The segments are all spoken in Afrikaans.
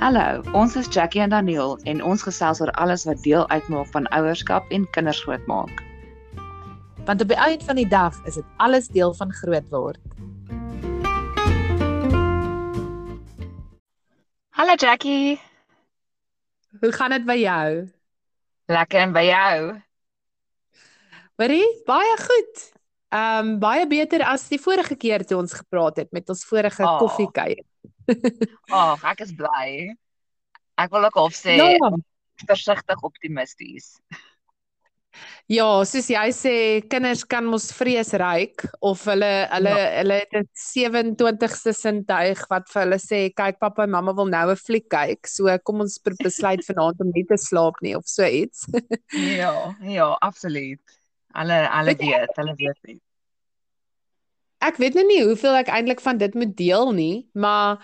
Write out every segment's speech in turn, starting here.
Hallo, ons is Jackie en Daniel en ons gesels oor alles wat deel uitmaak van ouerskap en kinders grootmaak. Want op die einde van die dag is dit alles deel van groot word. Hallo Jackie. Hoe gaan dit by jou? Lekker en by jou? Hoorie, baie goed. Ehm um, baie beter as die vorige keer toe ons gepraat het met ons vorige oh. koffiekuier. Ag, oh, ek is bly. Ek wil ook half sê ja. versigtig optimisties. Ja, soos jy sê, kinders kan mos vrees ryk of hulle hulle ja. hulle het 'n 27ste sintuig wat vir hulle sê, kyk pappa en mamma wil nou 'n fliek kyk. So kom ons besluit vanaand om nie te slaap nie of so iets. ja, ja, absoluut. Hulle hulle weet, hulle weet nie. Ek weet nou nie hoeveel ek eintlik van dit moet deel nie, maar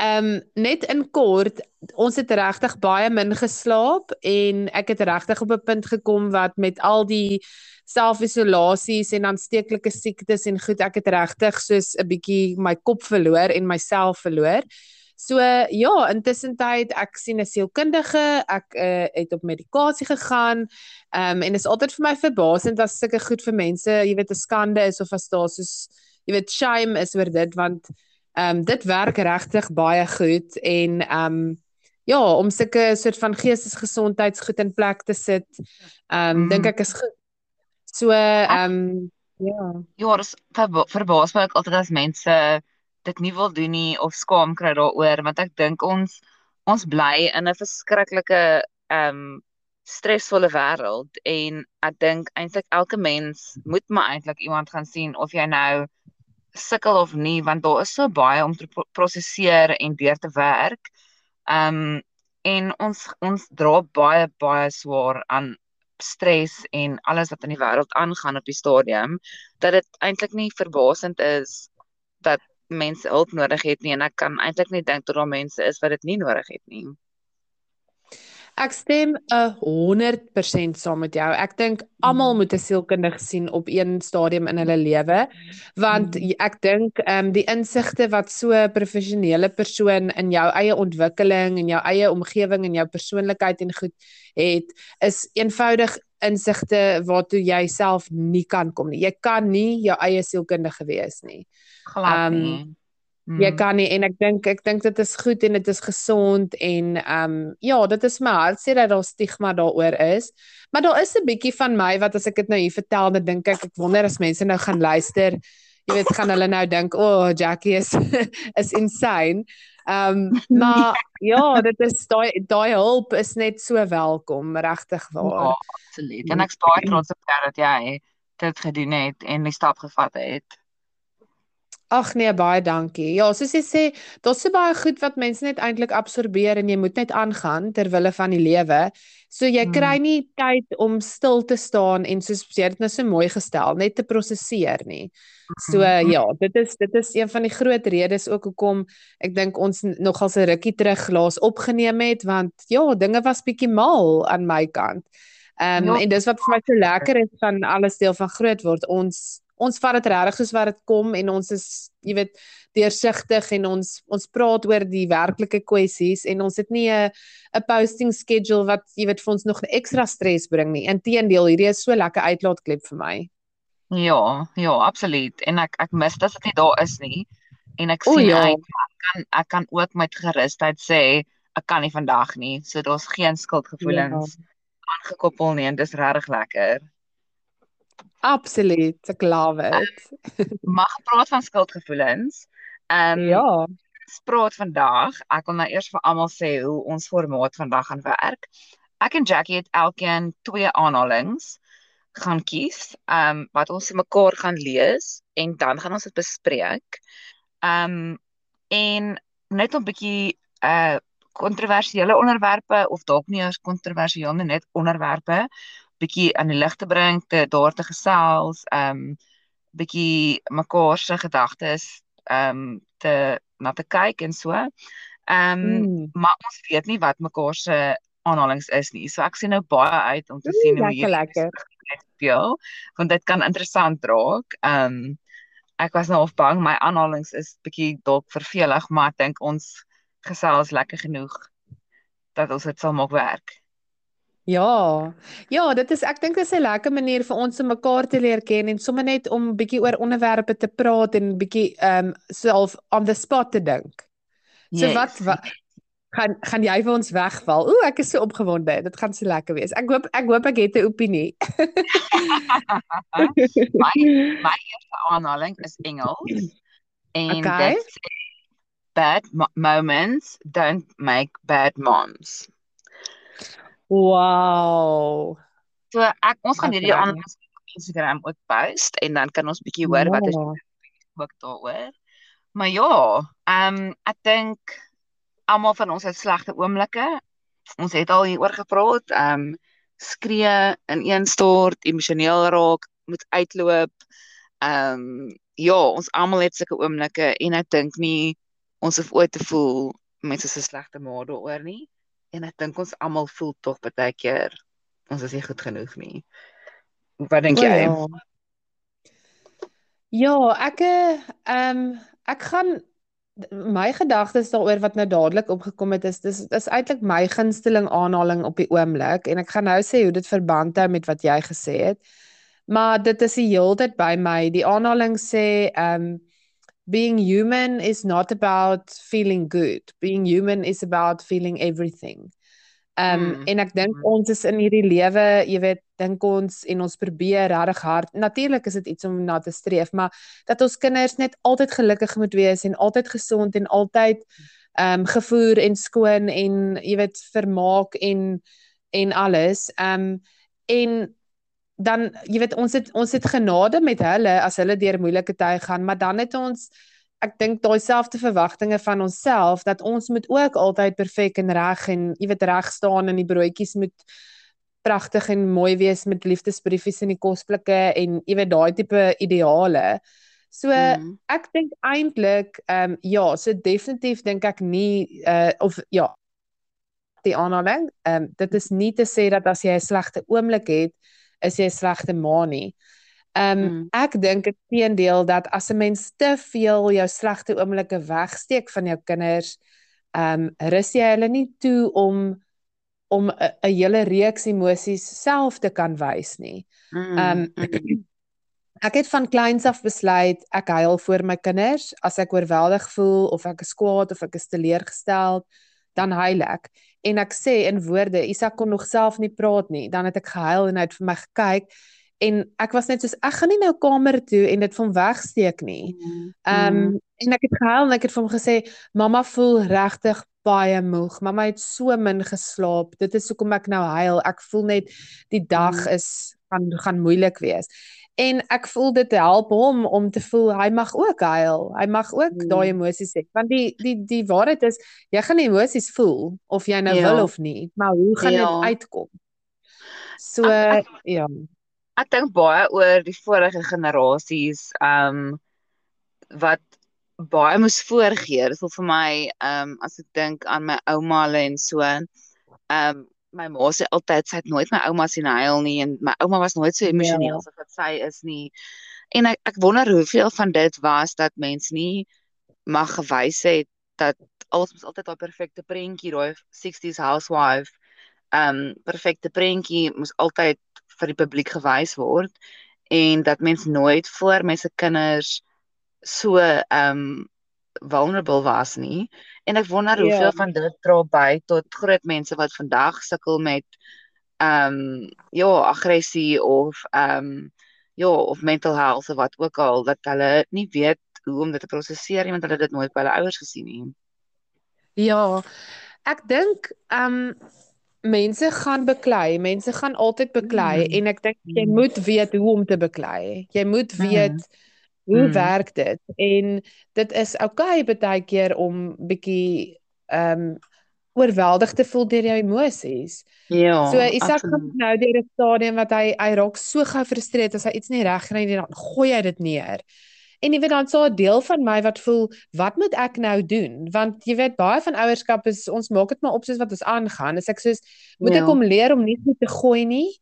ehm um, net in kort, ons het regtig baie min geslaap en ek het regtig op 'n punt gekom wat met al die selfisolasies en aansteeklike siektes en goed, ek het regtig soos 'n bietjie my kop verloor en myself verloor. So ja, intussen tyd ek sien 'n sielkundige, ek uh, het op medikasie gegaan. Ehm um, en dit is altyd vir my verbasend as sulke goed vir mense, jy weet, 'n skande is of as daar soos jy weet shame is oor dit want ehm um, dit werk regtig baie goed en ehm um, ja, om sulke soort van geestesgesondheidsgoed in plek te sit. Ehm um, mm. dink ek is goed. So ehm um, ja. Ja, dit verbaas my altyd as mense dit nie wil doen nie of skaam kry daaroor want ek dink ons ons bly in 'n verskriklike ehm um, stresvolle wêreld en ek dink eintlik elke mens moet maar eintlik iemand gaan sien of jy nou sukkel of nie want daar is so baie om te prosesseer en deur te werk. Ehm um, en ons ons dra baie baie swaar aan stres en alles wat in die wêreld aangaan op die stadium dat dit eintlik nie verbasend is dat mense hulp nodig het nie en ek kan eintlik nie dink dat daar mense is wat dit nie nodig het nie. Ek stem 'n 100% saam met jou. Ek dink almal moet 'n sielkundige sien op een stadium in hulle lewe want mm. ek dink ehm um, die insigte wat so 'n professionele persoon in jou eie ontwikkeling en jou eie omgewing en jou persoonlikheid en goed het is eenvoudig insigte waartoe jy self nie kan kom nie. Jy kan nie jou eie sielkundige wees nie. Glad nie. Um, mm. Jy kan nie en ek dink ek dink dit is goed en dit is gesond en ehm um, ja, dit is my hartseer dat daar stigma daaroor is. Maar daar is 'n bietjie van my wat as ek dit nou hier vertel, dan dink ek ek wonder as mense nou gaan luister, jy weet, gaan hulle nou dink, "O, oh, Jackie is is insane." Ehm um, maar ja, dit is daai daai hulp is net so welkom, regtig waar. Ja, absoluut. En ek is baie trots op jou dat jy dit gedoen het en die stap gevat het. Ag nee, baie dankie. Ja, soos jy sê, daar's so baie goed wat mense net eintlik absorbeer en jy moet net aangaan ter wille van die lewe. So jy hmm. kry nie tyd om stil te staan en soos jy het nou so mooi gestel, net te prosesseer nie. So hmm. ja, dit is dit is een van die groot redes ook hoekom ek dink ons nogal se rukkie terug laas opgeneem het want ja, dinge was bietjie mal aan my kant. Ehm um, ja. en dis wat vir my so lekker is van alles deel van groot word. Ons ons vat dit regtig soos wat dit kom en ons is jy weet deursigtig en ons ons praat oor die werklike kwessies en ons het nie 'n 'n posting schedule wat jy weet vir ons nog ekstra stres bring nie. Inteendeel, hierdie is so lekker uitlaatklep vir my. Ja, ja, absoluut. En ek ek mis dat dit nie daar is nie. En ek sien ja. ek kan ek kan ook met gerusheid sê ek kan nie vandag nie. So daar's geen skuldgevoelens ja. aangekoppel nie en dis regtig lekker. Absoluut, ek love it. Mag praat van skuldgevoelens. Ehm um, ja. Spraak vandag. Ek wil nou eers vir almal sê hoe ons formaat vandag gaan werk. Ek en Jackie het elkeen twee aanhalings gaan kies, ehm um, wat ons mekaar gaan lees en dan gaan ons dit bespreek. Ehm um, en net 'n bietjie uh kontroversiële onderwerpe of dalk nie as kontroversieel nie, net onderwerpe bietjie aan die lig te bring, te daar te gesels, ehm um, bietjie mekaar se gedagtes ehm um, te na te kyk en so. Ehm um, mm. maar ons weet nie wat mekaar se aanhalings is nie. So ek sien nou baie uit om te mm, sien hoe hier lekker speel, want dit kan interessant raak. Ehm um, ek was nou of bang my aanhalings is bietjie dalk vervelig, maar ek dink ons gesels lekker genoeg dat ons dit sal maak werk. Ja. Ja, dit is ek dink dit is 'n lekker manier vir ons om mekaar te leer ken en sommer net om bietjie oor onderwerpe te praat en bietjie ehm um, self on the spot te dink. So yes. wat, wat gaan gaan jy vir ons wegval? Ooh, ek is so opgewonde. Dit gaan so lekker wees. Ek hoop ek hoop ek het 'n opinie. my my eerste aanhaling is Engels. En okay. dit bad moments don't make bad moms. Wow. So ek ons gaan hierdie aan Instagram ook post en dan kan ons bietjie hoor wat is ook daaroor. Maar ja, ehm um, ek dink almal van ons het slegte oomblikke. Ons het al hieroor gepraat. Ehm um, skree in een stort, emosioneel raak, moet uitloop. Ehm um, ja, ons almal het sulke oomblikke en ek dink nie ons hoef ooit te voel mense 'n slegte ma daaroor nie en ek dink ons almal voel tog baie keer ons is nie goed genoeg nie. Wat dink jy? Ja, ja ek ehm um, ek gaan my gedagtes daaroor wat nou dadelik opgekom het is dis is eintlik my gunsteling aanhaling op die oomblik en ek gaan nou sê hoe dit verband hou met wat jy gesê het. Maar dit is die heeltyd by my. Die aanhaling sê ehm um, being human is not about feeling good. Being human is about feeling everything. Um mm. en ek dink mm. ons is in hierdie lewe, jy weet, dink ons en ons probeer regtig hard. Natuurlik is dit iets om na te streef, maar dat ons kinders net altyd gelukkig moet wees en altyd gesond en altyd um gevoer en skoon en jy weet vermaak en en alles. Um en dan jy weet ons het ons het genade met hulle as hulle deur moeilike tye gaan, maar dan het ons ek dink daai selfde verwagtinge van onsself dat ons moet ook altyd perfek en reg en jy weet reg staan en die broodjies moet pragtig en mooi wees met liefdesbriefies in die kosblikke en jy weet daai tipe ideale. So mm. ek dink eintlik ehm um, ja, so definitief dink ek nie uh of ja die aanhaling ehm um, dit is nie te sê dat as jy 'n slegte oomblik het is jy 'n slegte ma nie. Ehm um, mm. ek dink dit teendeel dat as 'n mens te veel jou slegte oomblikke wegsteek van jou kinders, ehm um, rus jy hulle nie toe om om 'n hele reeks emosies self te kan wys nie. Ehm mm. um, ek het van kleins af besluit ek huil vir my kinders as ek oorweldig voel of ek is kwaad of ek is teleurgesteld, dan huil ek en ek sê in woorde, Isak kon nog self nie praat nie, dan het ek gehuil en hy het vir my gekyk en ek was net soos ek gaan nie nou kamer toe en dit van wegsteek nie. Mm, ehm um, en ek het gehuil en ek het vir hom gesê mamma voel regtig baie moeg. Mamma het so min geslaap. Dit is hoekom ek nou huil. Ek voel net die dag mm. is gaan gaan moeilik wees. En ek voel dit help hom om te voel hy mag ook huil. Hy mag ook mm. daai emosies hê. Want die die die waarheid is jy gaan emosies voel of jy nou ja. wil of nie, maar hoe gaan dit ja. uitkom? So ek, ek, ja ek dink baie oor die vorige generasies ehm um, wat baie moes voorgee. Dit voel vir my ehm um, as ek dink aan my ouma en so ehm um, my ma sê altyd sy het nooit my ouma sien huil nie en my ouma was nooit so emosioneel ja. as wat sy is nie. En ek ek wonder hoeveel van dit was dat mens nie mag gewys het dat alles moet altyd daai perfekte prentjie, daai 60s housewife um, perfekte prentjie moes altyd vir die publiek gewys word en dat mens nooit voor mense kinders so um vulnerable was nie en ek wonder yeah. hoeveel ja. van dit dra by tot groot mense wat vandag sukkel met um ja aggressie of um ja of mental health of wat ook al dat hulle nie weet hoe om dit te prosesseer nie want hulle het dit nooit by hulle ouers gesien nie. Ja. Ek dink um mense gaan beklei, mense gaan altyd beklei mm. en ek dink jy mm. moet weet hoe om te beklei. Jy moet mm. weet mm. Hoe mm. werk dit en dit is okay baie keer om bietjie ehm um, oorweldig te voel deur jou emosies. Ja. So Isak kom nou deur 'n stadium wat hy hy raak so gefrustreerd as hy iets nie reg kry nie, dan gooi hy dit neer. En jy weet dan so 'n deel van my wat voel, wat moet ek nou doen? Want jy weet baie van ouerskap is ons maak dit maar op soos wat ons aangaan. As ek soos moet ja. ek hom leer om nie goed te gooi nie.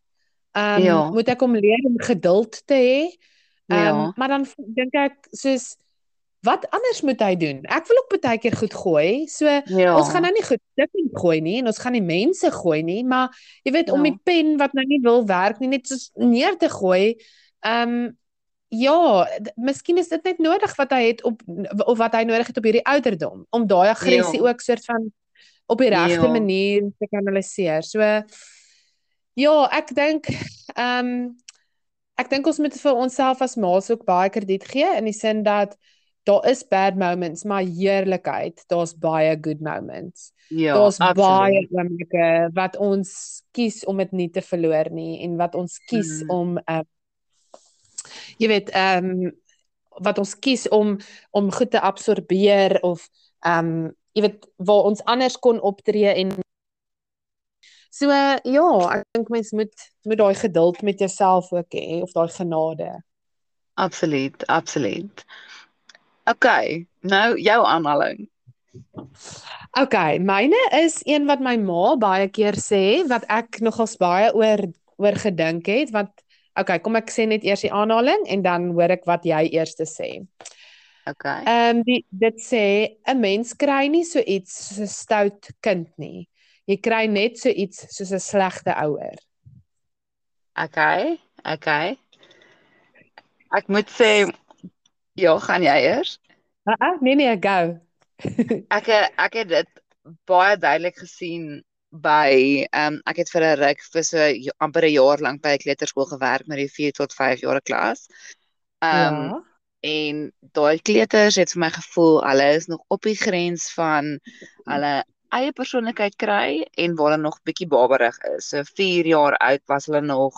Ehm um, ja. moet ek hom leer om geduld te hê. Ehm um, ja. maar dan dink ek soos wat anders moet hy doen? Ek wil ook baie keer goed gooi. So Ja. ons gaan nou nie goed stikkend gooi nie en ons gaan nie mense gooi nie, maar jy weet om Ja. die pen wat nou nie wil werk nie net so neer te gooi. Ehm ja, d- miskien is dit net nodig wat hy het op of wat hy nodig het op hierdie ouderdom om daai aggressie Ja. ook soort van op die regte Ja. manier te kanaliseer. So ja, ek dink ehm ek dink ons moet vir onsself as ma's ook baie krediet gee in die sin dat daar is bad moments, maar heerlikheid, daar's baie good moments. Ja, Daar's baie oomblikke wat ons kies om dit nie te verloor nie en wat ons kies Mm. om uh jy weet ehm wat ons kies om om goed te absorbeer of ehm jy weet waar ons anders kon optree en so uh, ja, ek dink mens moet moet daai geduld met jouself ook hê of daai genade. Absoluut, absoluut. Okay, nou jou aanhaling. Okay, myne is een wat my ma baie keer sê wat ek nogals baie oor oor gedink het want okay, kom ek sê net eers die aanhaling en dan hoor ek wat jy eers sê. Okay. Ehm um, die dit sê 'n mens kry nie so iets 'n stout kind nie. Jy kry net so iets soos 'n slegte ouer. Okay, okay. Ek moet sê ja, gaan jy eers? Ah, uh, nee nee, go. Ek ek het dit baie duidelik gesien by ehm um, ek het vir 'n ruk vir so j- amper 'n jaar lank by 'n kleuterskool gewerk met die 4 tot 5 jaar klas. Ehm um, ja. en daai kleuters het vir my gevoel hulle is nog op die grens van hulle eie persoonlikheid kry en waar hulle nog bietjie baberig is. So 4 jaar oud was hulle nog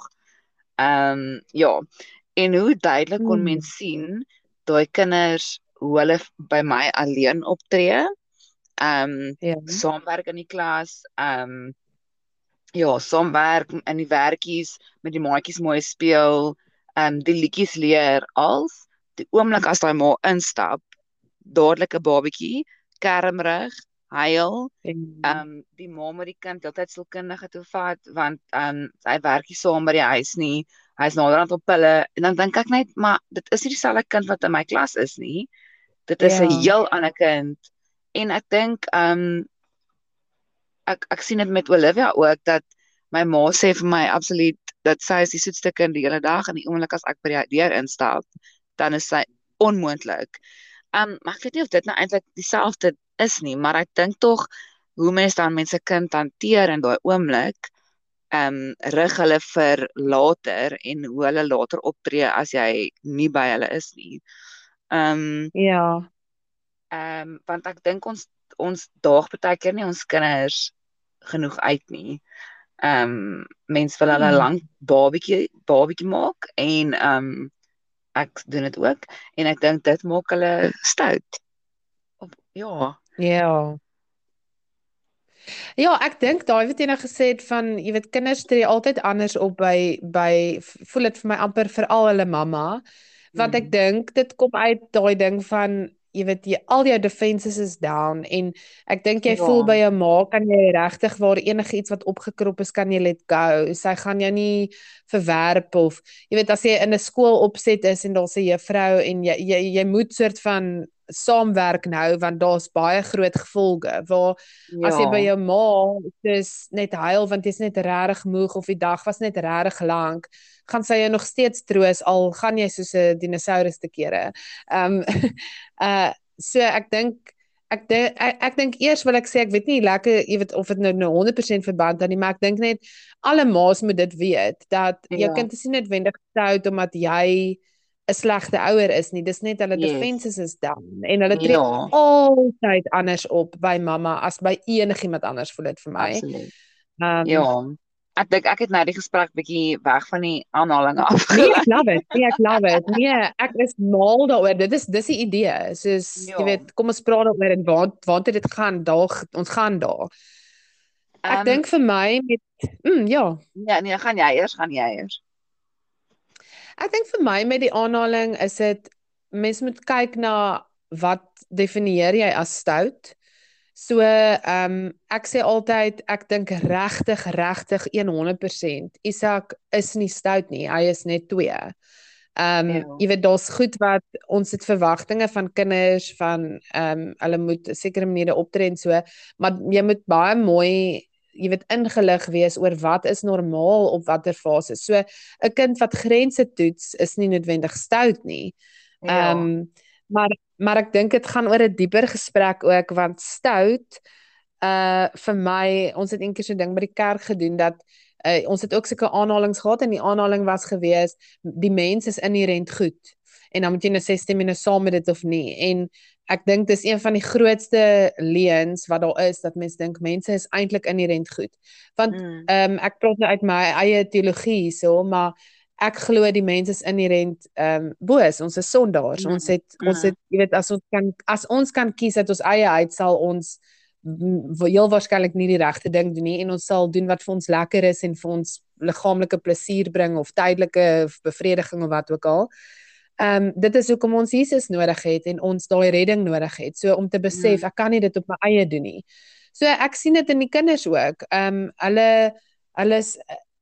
ehm um, ja. En hoe duidelik kon Hmm. mens sien daai kinders hoe hulle by my alleen optree. Ehm um, Ja. saamwerk in die klas, ehm um, ja, saamwerk in die werkies met die maatjies mooi speel, ehm um, die liedjies leer als die oomblik as daai ma instap, dadelik 'n babatjie, kermrig, huil, ehm um, die ma moet die kind heeltyd sielkundige toe vat want ehm um, hy werk nie saam by die huis nie. Hy's naderhand op pille en dan dink ek net, maar dit is nie dieselfde kind wat in my klas is nie. Dit is 'n Ja. heel ander kind. En ek dink ehm um, ek ek sien dit met Olivia ook dat my ma sê vir my absoluut dat sy is die soetste kind die hele dag en die oomblik as ek by die deur instap, dan is sy onmoontlik. Um maar ek weet nie of dit nou eintlik dieselfde is nie, maar ek dink tog hoe mense dan mense kind hanteer in daai oomblik um rig hulle vir later en hoe hulle later optree as jy nie by hulle is nie. Um ja. Ehm um, want ek dink ons ons daag baie keer nie ons kinders genoeg uit nie. Ehm um, mense wil hulle Hmm. lank babietjie babietjie maak en ehm um, ek doen dit ook en ek dink dit maak hulle stout. Of ja. Ja. Ja, ek dink daai wat jy nou gesê het van jy weet kinders tree altyd anders op by by voel dit vir my amper veral hulle mamma want ek Mm. dink dit kom uit daai ding van jy weet jy al jou defenses is down en ek dink jy Ja. voel by jou ma kan jy regtig waar enige iets wat opgekrop is kan jy let go. Sy gaan jou nie verwerp of jy weet as jy in 'n skool opset is en daar's 'n juffrou en jy jy jy moet soort van saamwerk nou want daar's baie groot gevolge waar As jy by Ja. jou ma dis net huil want jy's net regtig moeg of die dag was net regtig lank, gaan sy jou nog steeds troos al gaan jy soos 'n dinosourus te kere. Ehm uh so ek dink ek dink ek, ek dink eers wil ek sê ek weet nie lekker jy weet of dit nou nou 100% verband aan nie, maar ek dink net alle ma's moet dit weet dat jou Ja. kind is nie noodwendig stout omdat jy 'n slegte ouer is nie. Dis net hulle Yes. defenses is down en hulle tree Ja, altyd anders op by mamma as by enigiemand anders voel dit vir my. absoluut. Um, Ja. Ek dink ek het nou die gesprek bietjie weg van die aanhalinge af. Nee, ek love it. Nee, ek love it. Nee, ek is mal daaroor. Dit is dis die idee. Soos Ja. jy weet, kom ons praat daaroor en waar waartoe dit gaan. Daar ons gaan daar. Ek Ehm, dink vir my met mm, ja, Ja, nee, gaan jy eers, gaan jy eers. Ek dink vir my met die aanhaling is dit mens moet kyk na wat definieer jy as stout? So, ehm um, ek sê altyd ek dink regtig regtig 100% Isak is nie stout nie. Hy is net 2. Ehm um, Ja. jy weet daar's goed wat ons het verwagtinge van kinders van ehm um, hulle moet 'n sekere maniere optree en so, maar jy moet baie mooi jy weet ingelig wees oor wat is normaal op watter fase. So 'n kind wat grense toets is nie noodwendig stout nie. Ja. Ehm um, maar maar ek dink dit gaan oor 'n dieper gesprek ook want stout uh vir my ons het eendag so 'n ding by die kerk gedoen dat uh, ons het ook sulke aanhalings gehad en die aanhaling was gewees die mens is inherënt goed en dan moet jy nou sê stem jy nou saam met dit of nie en ek dink dis een van die grootste leuns wat daar is dat mense dink mense is eintlik inherënt goed want Mm. ehm um, ek praat nou uit my eie teologie hierso maar ek glo die mens is inherënt ehm um, boos ons is sondaars Mm, ons het ons mm. het jy weet as ons kan as ons kan kies uit ons eie uit sal ons heel waarskynlik nie die regte ding doen nie en ons sal doen wat vir ons lekker is en vir ons liggaamlike plesier bring of tydelike bevrediging of wat ook al. Ehm um, dit is hoekom ons Jesus nodig het en ons daai redding nodig het. So om te besef Mm. ek kan nie dit op my eie doen nie. So ek sien dit in die kinders ook. Ehm um, hulle hulle is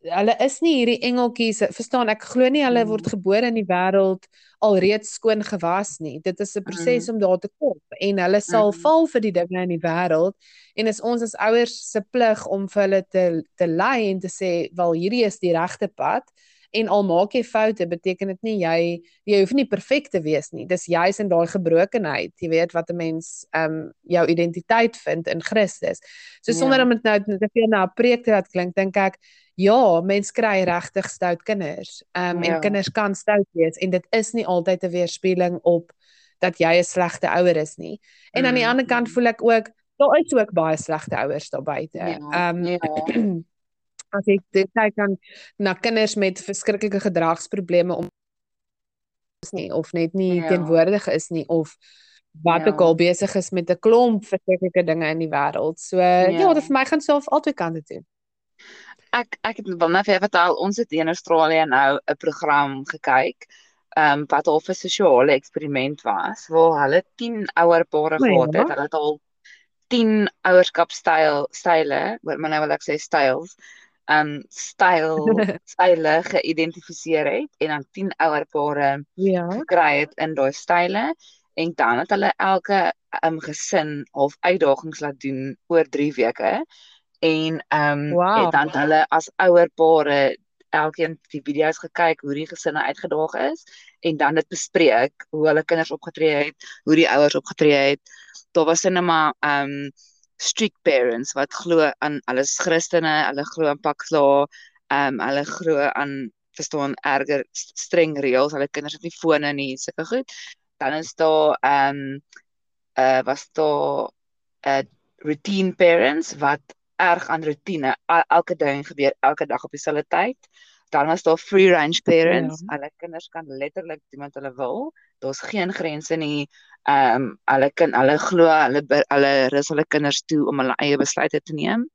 hulle is nie hierdie engeltjies, verstaan ek glo nie hulle Mm. word gebore in die wêreld alreeds skoon gewas nie. Dit is 'n proses om daar te kom en hulle sal Mm. val vir die dinge in die wêreld en is ons as ouers se plig om vir hulle te te lei en te sê wel hierdie is die regte pad en al maak jy foute beteken dit nie jy jy hoef nie perfek te wees nie. Dis juis in daai gebrokenheid, jy weet wat 'n mens ehm um, jou identiteit vind in Christus. So Ja. sonder om dit nou te veel na 'n preek te laat klink, dink ek ja, mens kry regtig stout kinders. Ehm um, Ja. en kinders kan stout wees en dit is nie altyd 'n weerspieëling op dat jy 'n slegte ouer is nie. En aan die Mm, ander kant mm. voel ek ook daar is ook baie slegte ouers daar buite. Ja, Ehm ja. as ek dit kyk aan na kinders met verskriklike gedragsprobleme om is nie of net nie Ja. teenwoordig is nie of wat Ja. ook al besig is met 'n klomp verskriklike dinge in die wêreld. So ja, Ja. dit vir my gaan self albei kante toe. Ek ek het wil net vir jou vertel, ons het in Australië nou 'n program gekyk. Ehm um, wat half 'n sosiale eksperiment was waar hulle 10 ouer pare O, gehad ja. het. Hulle het al 10 ouerskapstyl style, maar nou wil ek sê styles. Um, styl style geïdentifiseer het en dan 10 ouer pare Ja. gekry het in daai style en dan het hulle elke um, gesin half uitdagings laat doen oor 3 weke en um, Wow. het dan hulle as ouer pare elkeen die video's gekyk hoe die gesinne uitgedaag is en dan dit bespreek hoe hulle kinders opgetree het, hoe die ouers opgetree het. Daar was net maar um, strict parents wat glo aan hulle is Christene, hulle glo aan pakslaa, ehm um, hulle glo aan verstaan erger streng reëls, hulle kinders het nie fone nie, sulke goed. Dan is daar ehm um, uh was daar 'n uh, routine parents wat erg aan rotine. El- Elke ding gebeur elke dag op dieselfde tyd. Dan was daar free range parents. Ja. Hulle kinders kan letterlik doen wat hulle wil. Daar's geen grense nie. Ehm um, hulle kind hulle glo hulle hulle rus hulle kinders toe om hulle eie besluite te neem.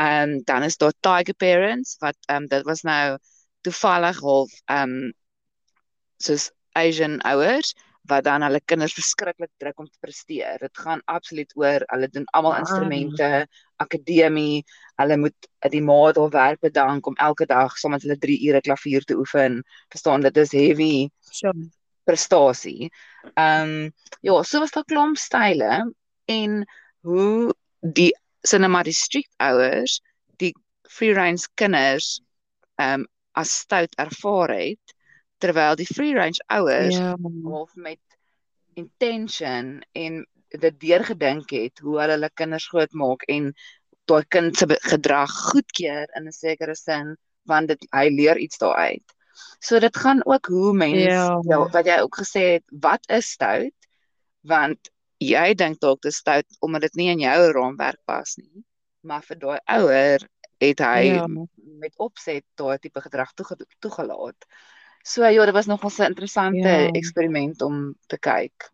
Ehm um, dan is daar tiger parents wat ehm um, dit was nou toevallig half ehm um, soos Asian ouers wat dan hulle kinders verskriklik druk om te presteer. Dit gaan absoluut oor hulle doen almal Ah. instrumente, akademie, hulle moet die maat of werk bedank om elke dag saam met hulle 3 ure klavier te oefen. Verstaan, dit is heavy Sure. prestasie. Ehm um, ja, so was daar klomp style en hoe die sinne maar die strict ouers die free range kinders ehm um, as stout ervaar het terwyl die free range ouers Ja. half met intention en dit deurgedink het hoe hulle hulle kinders grootmaak en daai kind se gedrag goedkeur in 'n sekere sin want dit hy leer iets daaruit. So dit gaan ook hoe mens Ja. ja, wat jy ook gesê het, wat is stout? Want jy dink dalk dit is stout omdat dit nie in jou raamwerk pas nie, maar vir daai ouer het hy Ja. met opset daai tipe gedrag toege, toegelaat. So ja, dit was nogal 'n interessante Ja. eksperiment om te kyk.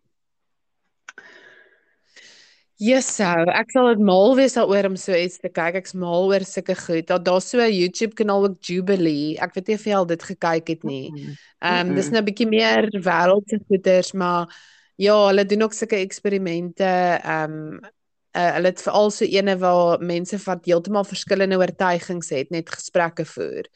Yes, so ek sal dit mal wees daaroor om so iets te kyk. Ek's mal oor sulke goed. Daar daar's so 'n YouTube kanaal ook Jubilee. Ek weet nie of jy al dit gekyk het nie. Mm. Ehm um, dis Mm-mm. nou 'n bietjie meer wêreldse goeters, maar ja, hulle doen ook sulke eksperimente. Ehm um, uh, hulle het veral so ene waar mense wat heeltemal verskillende oortuigings het, net gesprekke voer.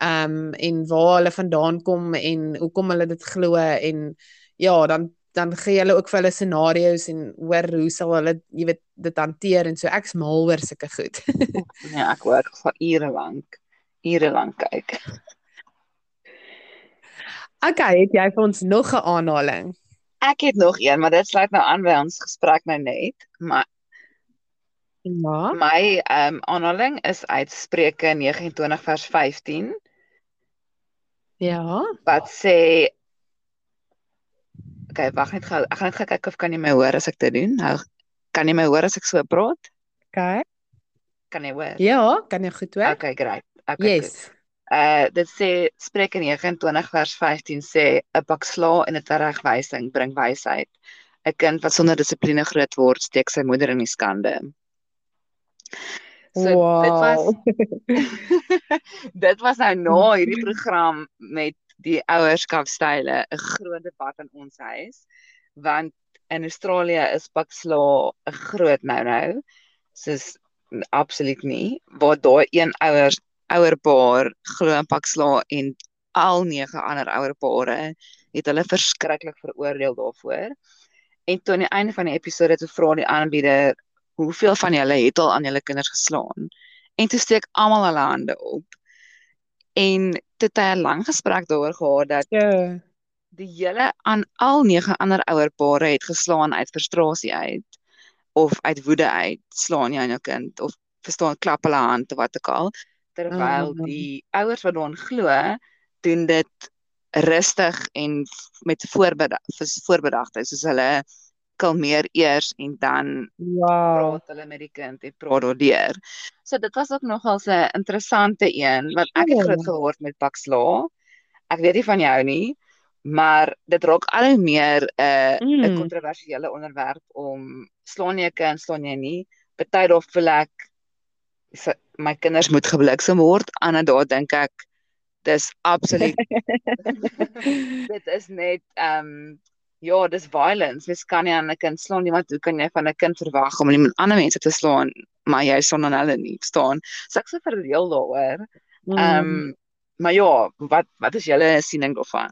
ehm um, en waar hulle vandaan kom en hoekom hulle dit glo en ja, dan dan gee hulle ook vir hulle scenario's en hoor hoe sal hulle jy weet dit hanteer en so ek's mal oor sulke goed. ja, ek hoor vir ure lank, ure lank kyk. Okay, het jy vir ons nog 'n aanhaling? Ek het nog een, maar dit sluit nou aan by ons gesprek nou net, maar ja. My ehm um, aanhaling is uit Spreuke 29 vers 15. Ja. Wat sê Okay, wag net gou. Ek gaan net gou kyk of kan jy my hoor as ek dit doen. Nou kan jy my hoor as ek so praat? Okay. Kan jy hoor? Ja, kan jy goed hoor? Okay, great. Okay. Yes. Goed. Uh dit sê Spreuke 29 vers 15 sê 'n pak sla en 'n teregwysing bring wysheid. 'n Kind wat sonder dissipline groot word, steek sy moeder in die skande. So wow. dit was dit was nou na hierdie program met die ouerskapstyle 'n groot debat in ons huis want in Australië is paksla 'n groot nou-nou soos absoluut nie waar daai een ouers ouerpaar glo in paksla en al nege ander ouerpare het hulle verskriklik veroordeel daarvoor. En toe aan die einde van die episode te vra die aanbieder hoeveel van julle het al aan julle kinders geslaan? En toe steek almal hulle hande op en het hy 'n lang gesprek daaroor gehad dat ja die hele aan al nege ander ouerpare het geslaan uit frustrasie uit of uit woede uit slaan jy aan jou kind of verstaan klap hulle hand of wat ook al terwyl Mhm. die ouers wat daarin glo doen dit rustig en met voorbedag voorbedagte soos hulle kalmeer eers en dan wow praat hulle met die kind en praat daardeur. So dit was ook nogal 'n interessante een wat ek het Ja. groot geword met Paxla. Ek weet nie van jou nie, maar dit raak al hoe meer 'n uh, 'n Mm. kontroversiële onderwerp om slaan jy 'n kind, slaan jy nie. Party daar voel ek so, my kinders moet gebliksem word, ander daar dink ek dis absoluut dit is net ehm um, ja, dis violence. Mens kan nie aan 'n kind slaan nie, want hoe kan jy van 'n kind verwag om iemand ander mense te slaan, maar jy slaan aan hulle nie, verstaan? So ek sê vir deel daaroor. Mm. Ehm um, maar ja, wat wat is julle siening daarvan?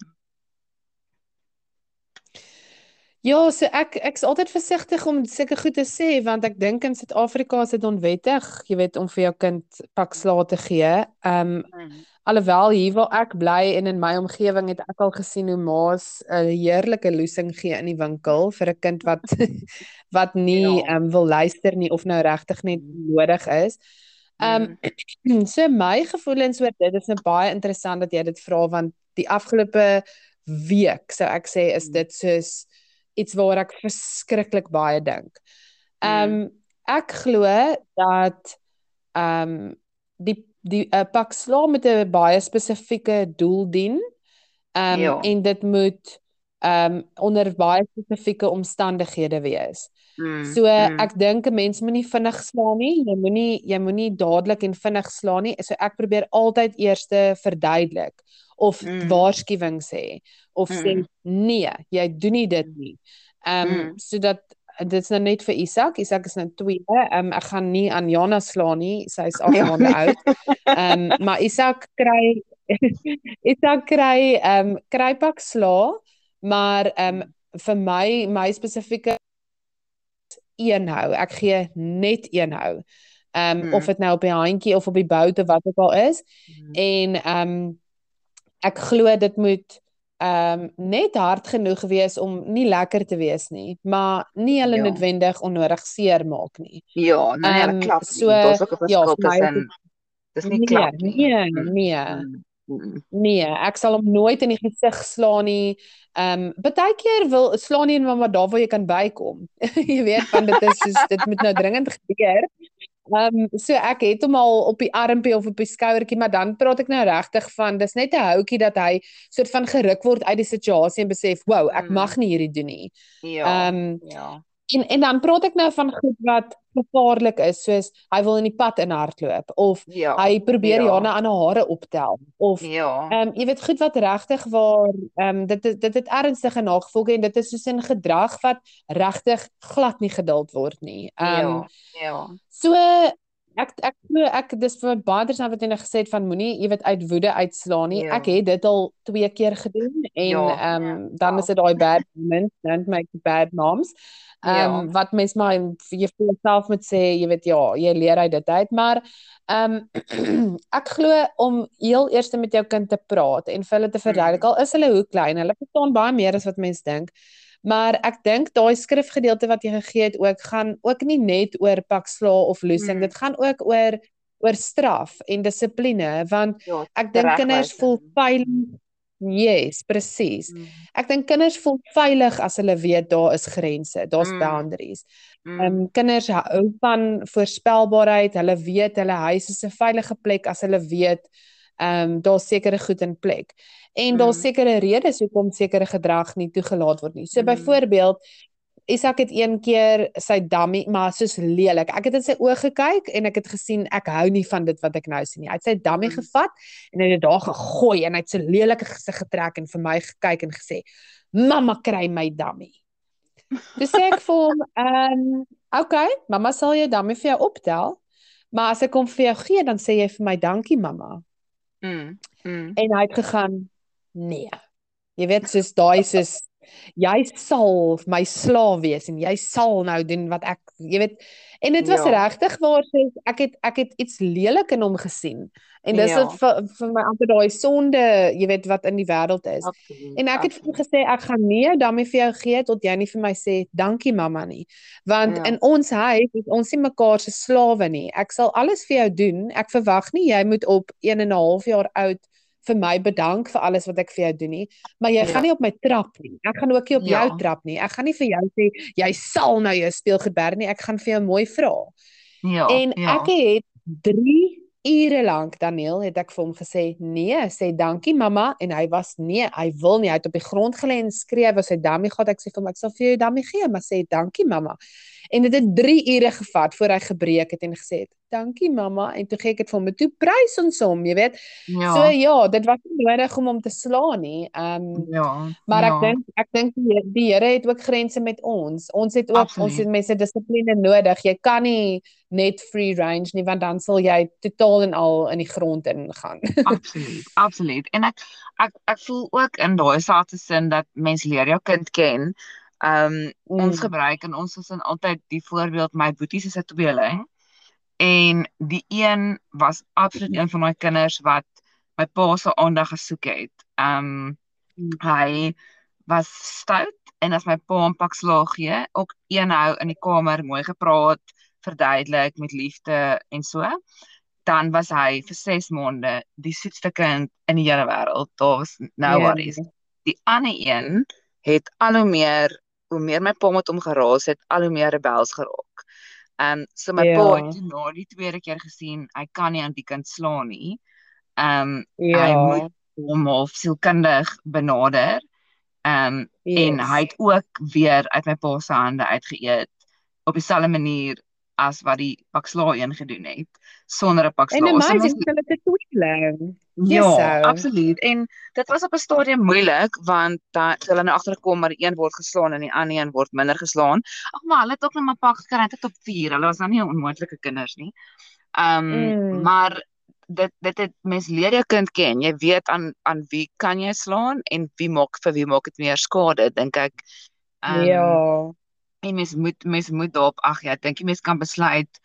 Ja, so ek ek's altyd versigtig om sulke goed te sê want ek dink in Suid-Afrika is dit onwettig, jy weet, om vir jou kind pak slaag te gee. Ehm um, alhoewel hier waar ek bly en in my omgewing het ek al gesien hoe ma's 'n heerlike loosing gee in die winkel vir 'n kind wat wat nie Ja. ehm um, wil luister nie of nou regtig net nodig is. Ehm um, so my gevoelens oor dit is nou baie interessant dat jy dit vra want die afgelope week sou ek sê is dit soos iets waaroor ek verskriklik baie dink. Ehm um, ek glo dat ehm um, die die 'n uh, pak slaag met 'n baie spesifieke doel dien. Ehm um, Ja. en dit moet ehm um, onder baie spesifieke omstandighede wees. Mm, So mm, ek dink 'n mens moenie vinnig slaan nie. Jy moenie jy moenie dadelik en vinnig slaan nie. So ek probeer altyd eers verduidelik of Mm. waarskuwing sê of sê Mm. nee, jy doen nie dit nie. Ehm um, Mm. sodat dit's nou net vir Isak. Isak is nou 2. Ehm um, ek gaan nie aan Jana slaan nie. Sy's 8 Ja. maande oud. Ehm um, maar Isak kry Isak kry ehm um, kry pak sla, maar ehm um, vir my my spesifieke een hou. Ek gee net een hou. Ehm um, Mm. of dit nou op die handjie of op die bout of wat ook al is. mm. En ehm um, ek glo dit moet ehm um, net hard genoeg wees om nie lekker te wees nie, maar nie hulle Ja. noodwendig onnodig seer maak nie. Ja, nee, hulle klap. so. Daar's ook 'n ja, verskil is tussen dis nie klap nie. Nee, Mm, nee. mm, mm. Nee, ek sal hom nooit in die gesig slaan nie. Ehm um, baie keer wil slaan nie maar daar waar jy kan bykom. jy weet want dit is soos dit moet nou dringend gebeur. Ehm um, so ek het hom al op die armpie of op die skouertjie, maar dan praat ek nou regtig van dis net 'n houtjie dat hy soort van geruk word uit die situasie en besef, "Wow, ek Mm. mag nie hierdie doen nie." Ja. Ehm um, ja. En en dan praat ek nou van goed wat gevaarlik is, soos hy wil in die pad inhardloop of Ja. hy probeer ja. Jana aan haar hare optel of Ja. Ehm um, jy weet goed wat regtig waar ehm um, dit is dit het ernstige nagevolge en dit is soos 'n gedrag wat regtig glad nie geduld word nie. Ehm um, ja. Ja. so ek ek glo ek dis vir my baie interessant wat jy nou gesê het van moenie jy weet uit woede uitslaan nie. Ja. Ek het dit al twee keer gedoen en Ja, ehm ja, dan ja. is dit daai bad moments, dan make bad moms. Ehm Ja. wat mens maar vir jy vir jouself moet sê, jy weet ja, jy leer uit dit uit, maar ehm ek glo om heel eers met jou kind te praat en vir hulle te verduidelik Mm. al is hulle hoe klein, hulle verstaan baie meer as wat mense dink. Maar ek dink daai skrifgedeelte wat jy gegee het ook gaan ook nie net oor pak slaa of loosing, Mm. dit gaan ook oor oor straf en dissipline want Ja, ek dink kinders voel veilig. Yes, presies. Mm, Ek dink kinders voel veilig as hulle weet daar is grense, daar's Mm. boundaries. mm, Ehm um, kinders hou van voorspelbaarheid. Hulle weet hulle huis is 'n veilige plek as hulle weet ehm um, daar's sekere goed in plek. En daar's Mm. sekere redes hoekom sekere gedrag nie toegelaat word nie. So Mm. byvoorbeeld Isak het een keer sy dummy maar soos lelik. Ek het in sy oë gekyk en ek het gesien ek hou nie van dit wat ek nou sien nie. Hy het sy dummy Mm. gevat en hy het dit daar gegooi en hy het so lelike gesig getrek en vir my gekyk en gesê: "Mamma kry my dummy." Toe sê ek vir hom, ehm, "Oké, mamma sal jou dummy vir jou optel, maar as ek hom vir jou gee, dan sê jy vir my dankie mamma." mm, mm. En hy het gegaan, "Nee." Jy weet soos daai soos jy sal my slaaf wees en jy sal nou doen wat ek jy weet en dit was Ja. regtig waar soos ek het ek het iets lelik in hom gesien en dis Ja. vir, vir my amper daai sonde jy weet wat in die wêreld is Absoluut. en ek het vir hom gesê ek gaan nie dummy vir jou gee tot jy nie vir my sê dankie mamma nie want Ja. in ons huis is ons nie mekaar se slawe nie ek sal alles vir jou doen ek verwag nie jy moet op 1 en 'n half jaar oud vir my bedank vir alles wat ek vir jou doen nie, maar jy Ja. gaan nie op my trap nie. Ek gaan ook nie op Ja. jou trap nie. Ek gaan nie vir jou sê jy sal nou jou speelgoed bær nie. Ek gaan vir jou mooi vra. Ja, En ja. ek het 3 ure lank Daniel het ek vir hom gesê nee, sê dankie mamma en hy was nee, hy wil nie. Hy het op die grond gelê en skree, hy was sy dummy gehad. Ek sê vir hom ek sal vir jou dummy gee, maar sê dankie mamma. En dit het 3 ure gevat voor hy gebreek het en gesê het dankie mamma en toe gee ek dit vir hom. Toe prys ons hom, jy weet. ja. So ja, dit was nie nodig om hom te slaan nie. Ehm um, ja. maar ja. ek dink ek dink die, die Here het ook grense met ons. Ons het ook Absoluut. ons het mense dissipline nodig. Jy kan nie net free range nie want dan sal jy totaal en al in die grond ingaan. Absoluut, absoluut. En ek ek ek voel ook in daai selfde sin dat mens leer jou kind ken. Ehm um, ons Mm. gebruik en ons is altyd die voorbeeld my boeties is 'n tweeling en die een was absoluut een van daai kinders wat my pa se aandag gesoek het. Ehm Mm. hy was stout en as my pa hom pak slaag gee, ook eenhou in die kamer mooi gepraat, verduidelik met liefde en so dan was hy vir 6 maande die soetste kind in die hele wêreld. Daar was no Ja. worries. Die ander een het al hoe meer hoe meer my pa met hom geraas het, al hoe meer rebels geraak. Ehm um, so my pa Ja. het toe na die tweede keer gesien hy kan nie aan die kind slaan nie. Ehm um, hy Ja. moet hom half sielkundig benader. Ehm um, en Yes. hy het ook weer uit my pa se hande uitgeëet op dieselfde manier as wat die een gedoen het sonder 'n pak En. So amazing, mens- hulle 'n tweeling. Ja, Yes, so. absoluut. En dit was op 'n stadium moeilik want dan hulle nou agtergekom maar die een word geslaan en die ander een word minder geslaan. Ag maar hulle het ook net maar pak gekry tot op 4. Hulle was nou nie onmoontlike kinders nie. Ehm um, Mm. maar dit dit het mens leer jou kind ken. Jy weet aan aan wie kan jy slaan en wie maak vir wie maak dit meer skade, dink ek. Ehm Ja. En mens moet mens moet daarop ag ja, ek dink jy mens kan besluit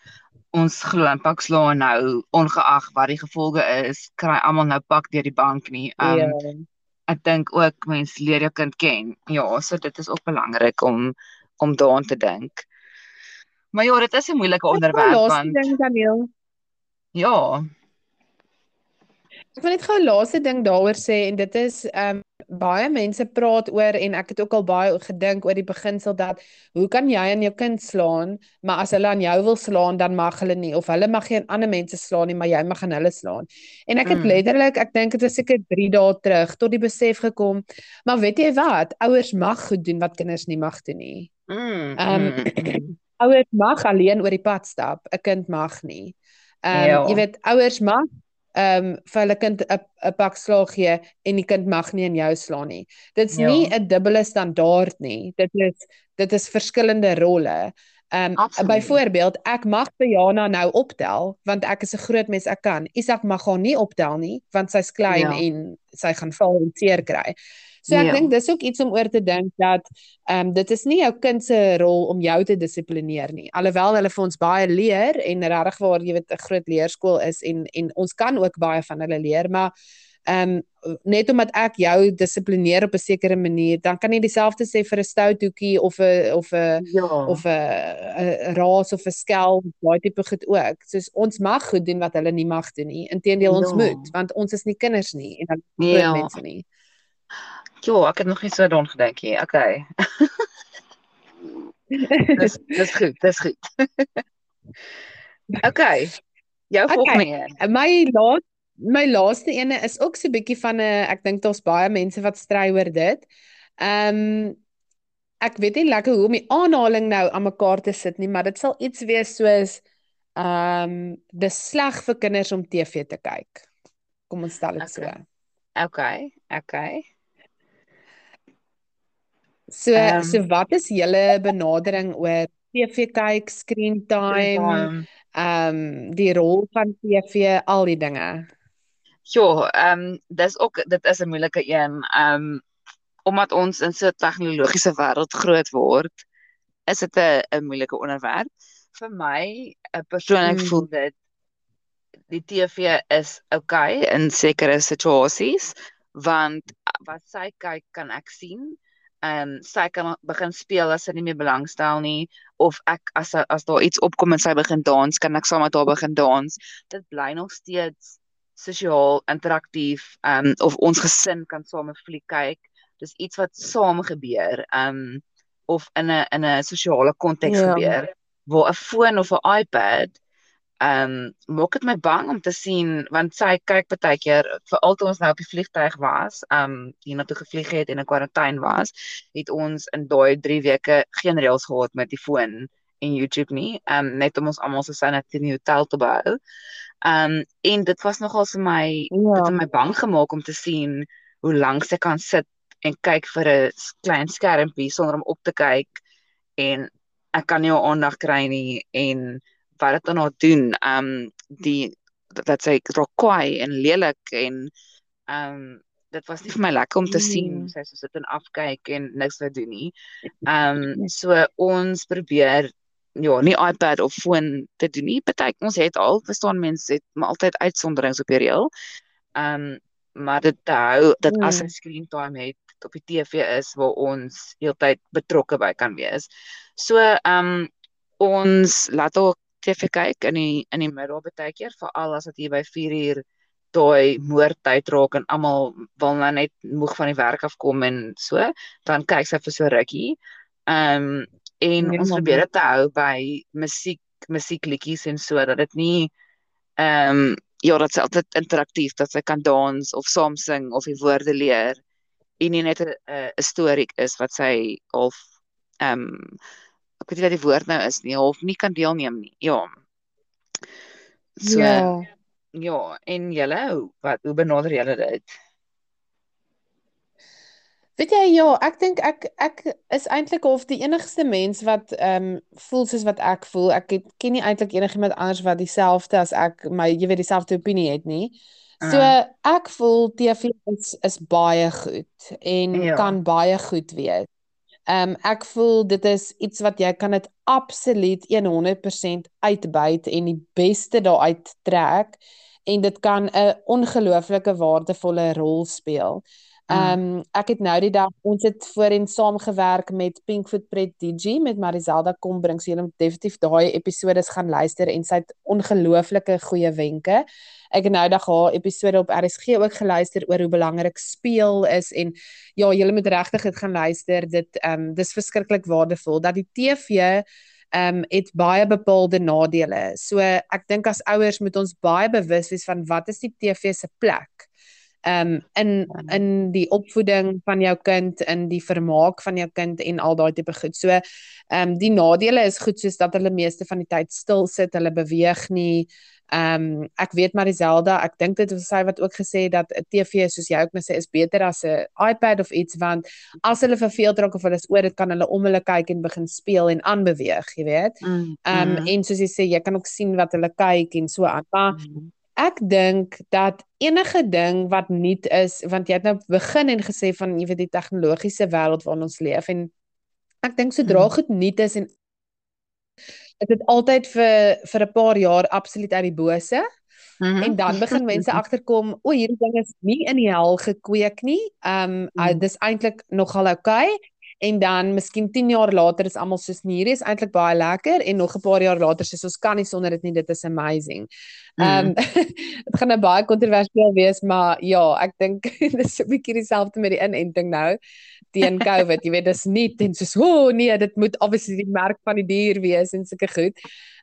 ons glo in pak slaan nou ongeag wat die gevolge is, kry almal nou pak deur die bank nie. Ehm Ja. um, ek dink ook mens leer jou kind ken. Ja, so dit is ook belangrik om om daaraan te dink. Maar ja, dit is 'n moeilike onderwerp want ja, Ek wil net gou 'n laaste ding daaroor sê en dit is ehm um, baie mense praat oor en ek het ook al baie gedink oor die beginsel dat hoe kan jy aan jou kind slaan, maar as hulle aan jou wil slaan dan mag hulle nie of hulle mag geen ander mense slaan nie, maar jy mag aan hulle slaan. En ek het Mm. letterlik, ek dink dit was seker 3 dae terug tot die besef gekom, maar weet jy wat, ouers mag goed doen wat kinders nie mag doen nie. mm, Ehm mm, ouers mag alleen oor die pad stap, 'n kind mag nie. Ehm Ja. jy weet ouers mag ehm um, vir hulle kind 'n 'n pak slaag gee en die kind mag nie in jou slaan nie. Dit's Ja. nie 'n dubbele standaard nie. Dit is dit is verskillende rolle. Ehm um, byvoorbeeld, ek mag Diana nou optel want ek is 'n groot mens, ek kan. Isak mag haar nie optel nie want sy's klein ja. en sy gaan val en seer kry. So ek ja. dink dis ook iets om oor te dink dat ehm um, dit is nie jou kind se rol om jou te dissiplineer nie. Alhoewel hulle vir ons baie leer en regtig waar jy weet 'n groot leerskool is en en ons kan ook baie van hulle leer, maar ehm um, net omdat ek jou dissiplineer op 'n sekere manier, dan kan jy dieselfde sê vir 'n stout hoekie of 'n of 'n ja. of 'n raas of 'n skel, daai tipe goed ook. Soos ons mag goed doen wat hulle nie mag doen nie. Inteendeel ons ja. moet, want ons is nie kinders nie en dan ja. mense nie. Jo, ek het nog nie so daaraan gedink nie. Okay. dis dis goed, dis goed. okay. Jou volgende okay. een. My laaste my laaste ene is ook so 'n bietjie van 'n ek dink daar's baie mense wat stry oor dit. Ehm um, ek weet nie lekker hoe om die aanhaling nou aan mekaar te sit nie, maar dit sal iets wees soos ehm um, dis sleg vir kinders om TV te kyk. Kom ons stel dit okay. so. Okay, okay. So um, so wat is julle benadering oor TV kyk, screen time, ehm um, die rol van TV, al die dinge? Ja, ehm um, dis ook dit is 'n moeilike een. Ehm um, omdat ons in so 'n tegnologiese wêreld groot word, is dit 'n 'n moeilike onderwerp. Vir my, uh, persoonlik hmm. voel dit die TV is okay in sekere situasies want wat sy kyk kan ek sien ehm um, sy kan begin speel as sy nie meer belangstel nie of ek as as daar iets opkom en sy begin dans, kan ek saam met haar begin dans. Dit bly nog steeds sosiaal interaktief ehm um, of ons gesin kan saam 'n fliek kyk. Dis iets wat saam gebeur ehm um, of in 'n in 'n sosiale konteks ja. gebeur waar 'n foon of 'n iPad ehm um, maak dit my bang om te sien want sy kyk baie keer veral toe ons nou op die vliegtuig was, ehm um, hiernatoe gevlieg het en in kwarantyne was, het ons in daai 3 weke geen reëls gehad met die foon en YouTube nie, ehm um, net om ons almal se sanity in die hotel te behou. Ehm um, en dit was nogal vir my ja. dit het my bang gemaak om te sien hoe lank sy kan sit en kyk vir 'n klein skermpie sonder om op te kyk en ek kan nie haar aandag kry nie en wat dit dan nou doen um die dat sy raak kwaai en lelik en um dit was nie vir my lekker om te sien sy so sit en afkyk en niks wat doen nie. Um so ons probeer ja, nie iPad of foon te doen nie. Party ons het al verstaan mense het maar altyd uitsonderings op die reël. Um maar dit hou dat as 'n screen time het op die TV is waar ons heeltyd betrokke by kan wees. So um ons laat ook TV kyk in die in die middag baie keer veral as dit hier by 4 uur daai moordtyd raak en almal wil nou net moeg van die werk af kom en so dan kyk sy vir so rukkie. Ehm um, en nee, ons probeer dit hou by musiek musiekliedjies en so dat dit nie ehm um, ja dat dit altyd interaktief dat sy kan dans of saam sing of die woorde leer en nie net 'n 'n storie is wat sy of ehm um, ek weet nie wat die woord nou is nie of nie kan deelneem nie. Ja. So ja, ja en julle wat hoe benader julle dit? Weet jy ja, ek dink ek ek is eintlik of die enigste mens wat ehm um, voel soos wat ek voel. Ek het, ken nie eintlik enigiemand anders wat dieselfde as ek my jy weet dieselfde opinie het nie. So uh. ek voel TV is, is baie goed en ja. kan baie goed wees. Ehm um, ek voel dit is iets wat jy kan dit absoluut 100% uitbuit en die beste daaruit trek en dit kan 'n ongelooflike waardevolle rol speel. Mm. Ehm um, ek het nou die dag ons het voorheen saamgewerk met Pinkfoot Pret DJ met Marizelda kom bring so jy moet definitief daai episode gaan luister en sy het ongelooflike goeie wenke. Ek het nou dag haar episode op RSG ook geluister oor hoe belangrik speel is en ja, jy moet regtig dit gaan luister. Dit ehm um, dis verskriklik waardevol dat die TV ehm um, het baie bepaalde nadele. So ek dink as ouers moet ons baie bewus wees van wat is die TV se plek um in in die opvoeding van jou kind, in die vermaak van jou kind en al daai tipe goed. So um die nadele is goed soos dat hulle meeste van die tyd stil sit, hulle beweeg nie. Um, ek weet Mariselda, ek dink dit was sy wat ook gesê dat 'n TV soos jy ook net sê is beter as 'n iPad of iets want as hulle verveeld raak of hulle is oor dit kan hulle om hulle kyk en begin speel en aanbeweeg, jy weet. Mm, um, mm. en soos jy sê, jy kan ook sien wat hulle kyk en so aan. Maar Mm. Ek dink dat enige ding wat nuut is, want jy het nou begin en gesê van jy weet die tegnologiese wêreld waarin ons leef en ek dink sodra Mm. goed nuut is en dit het altyd vir vir 'n paar jaar absoluut uit die bose Mhm. en dan begin mense agterkom, o, hierdie ding is nie in die hel gekweek nie. Ehm um, Mm. dis eintlik nogal oukei. Okay. En dan miskien 10 jaar later is almal soos nee, hierdie is eintlik baie lekker en nog 'n paar jaar later sê ons kan nie sonder dit nie, dit is amazing. Ehm um, dit gaan nou baie kontroversieel wees, maar ja, ek dink dis 'n bietjie dieselfde met die inenting nou teen COVID. Jy weet, dis nie en soos o oh, nee, dit moet obviously die merk van die dier wees en sulke goed.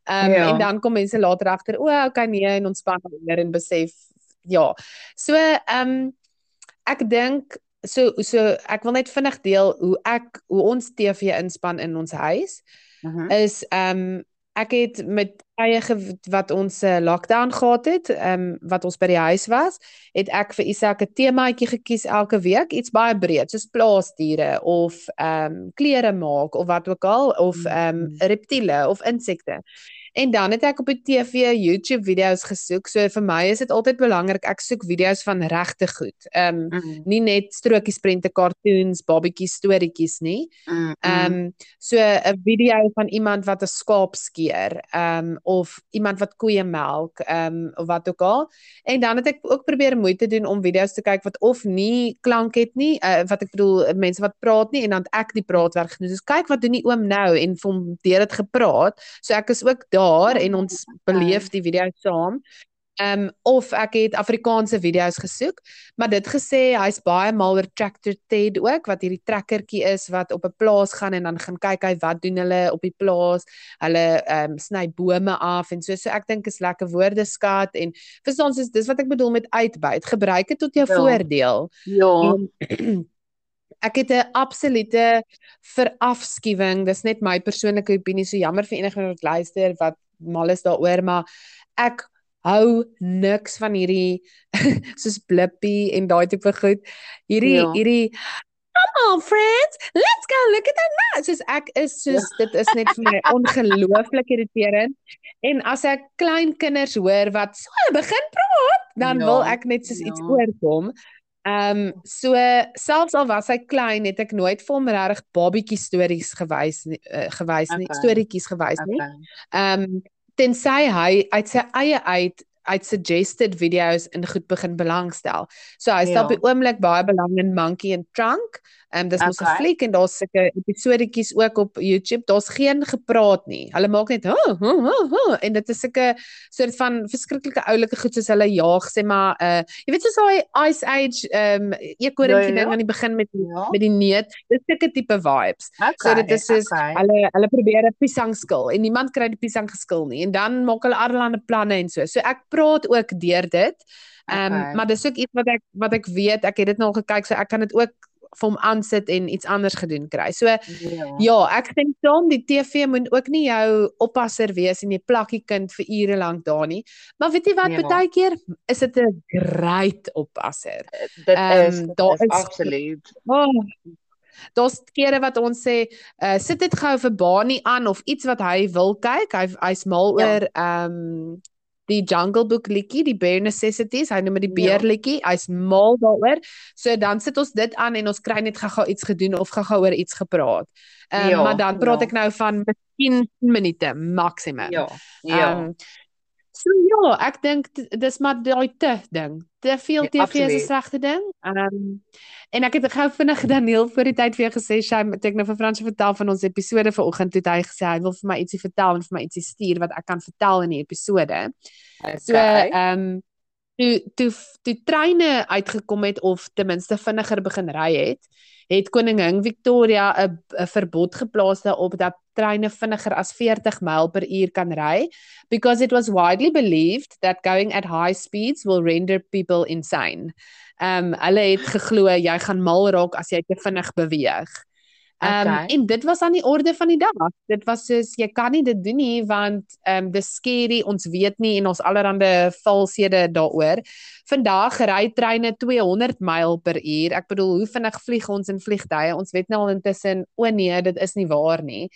Ehm um, Ja. en dan kom mense later agter, o, oh, okay nee, en ontspan weer en besef ja. So ehm um, ek dink so so ek wil net vinnig deel hoe ek hoe ons TV inspan in ons huis Mhm. is ehm um, ek het met tye ge- wat ons 'n uh, lockdown gehad het, ehm um, wat ons by die huis was, het ek vir Isak 'n temaatjie gekies elke week, iets baie breed soos plaasdiere of ehm um, klere maak of wat ook al of ehm um, reptiele of insekte. En dan het ek op die TV YouTube video's gesoek. So vir my is dit altyd belangrik ek soek video's van regte goed. Ehm um, Mm, nie net strokies, prente, cartoons, babatjies, storieetjies nie. mm, Ehm mm. um, so 'n video van iemand wat 'n skaap skeer, ehm um, of iemand wat koeie melk, ehm um, of wat ook al. En dan het ek ook probeer moeite doen om video's te kyk wat of nie klank het nie, uh, wat ek bedoel mense wat praat nie en dan ek die praatwerk gedoen. Dus kyk wat doen die oom nou en vir hom deur dit gepraat. So ek is ook daar en ons beleef die video saam. Ehm um, of ek het Afrikaanse video's gesoek, maar dit gesê hy's baie mal oor Tractor Ted ook wat hierdie trekkertjie is wat op 'n plaas gaan en dan gaan kyk hy wat doen hulle op die plaas. Hulle ehm um, sny bome af en so so ek dink is lekker woordeskat en verstaan soos dis wat ek bedoel met uitbuit. Gebruik dit tot jou Ja. voordeel. Ja. En ek het 'n absolute verafskuwing. Dis net my persoonlike opinie. So jammer vir enigiemand wat luister wat mal is daaroor, maar ek hou niks van hierdie soos blippie en daai tipe goed. Hierdie Ja. hierdie Come on friends, let's go look at that now. Soos ek is soos ja. dit is net vir my ongelooflik irriterend. En as ek klein kinders hoor wat so begin praat, dan Ja, wil ek net soos iets ja. oorkom. Ehm um, so selfs al was hy klein, het ek nooit vir hom regtig babietjie stories gewys nie, uh, gewys nie, Okay. storieetjies gewys nie. Okay. Ehm um, tensy hy uit sy eie uit uit suggested video's in goed begin belangstel. So hy stel Ja. op die oomblik baie belang in Monkey and Trunk. Ehm um, dis mos 'n Okay. fliek en daar's sulke episodetjies ook op YouTube. Daar's geen gepraat nie. Hulle maak net huh, huh, huh, huh, en dit is sulke soort van verskriklike oulike goed soos hulle jaag sê maar uh jy weet soos daai Ice Age ehm um, eekorentjie Ja, ja, ding ja. aan die begin met Ja. met die neut. Dis sulke tipe vibes. Okay. So dit is soos okay. hulle hulle probeer 'n piesang skil en niemand kry die piesang geskil nie en dan maak hulle allerlei planne en so. So ek praat ook deur dit. Ehm um, Okay. maar dis ook iets wat ek wat ek weet, ek het dit nou gekyk so ek kan dit ook vir hom aansit en iets anders gedoen kry. So Ja. ja, ek stem saam die TV moet ook nie jou oppasser wees en jy plak die kind vir ure lank daar nie. Maar weet jy wat, Ja. baie keer is dit 'n great oppasser. Dit Ehm, is dit daar is is- absoluut. Oh, Daar's kere wat ons sê, uh, sit dit gou vir Bani aan of iets wat hy wil kyk. Hy hy's mal Ja. oor ehm um, die Jungle Book liedjie, die Bare Necessities. Hy noem dit die Ja. beer liedjie. Hy's mal daaroor. So dan sit ons dit aan en ons kry net gou-gou iets gedoen of gou-gou oor iets gepraat. Ehm um, Ja, maar dan praat ja. ek nou van miskien 10 minute maksimum. Ja. Ja. Ehm, so ja, ek dink dis maar daai te ding. Te veel Ja, TV is 'n slegte ding. Ehm um, en ek het gou vinnig Daniel voor die tyd vir jou gesê, sy het ek nou vir Fransje vertel van ons episode vanoggend toe hy gesê hy wil vir my ietsie vertel en vir my ietsie stuur wat ek kan vertel in die episode. So Okay. ehm um, toe toe toe treine uitgekom het of ten minste vinniger begin ry het, het koningin Victoria 'n 'n verbod geplaas daarop dat treine vinniger as 40 myl per uur kan ry because it was widely believed that going at high speeds will render people insane. Ehm um, hulle het geglo jy gaan mal raak as jy te vinnig beweeg. Ehm um, Okay. en dit was aan die orde van die dag. Dit was soos jy kan nie dit doen nie want ehm um, dis scary, ons weet nie en ons allerhande valshede daaroor. Vandag ry treine 200 myl per uur. Ek bedoel, hoe vinnig vlieg ons in vliegtye? Ons weet nou al intussen, o nee, dit is nie waar nie.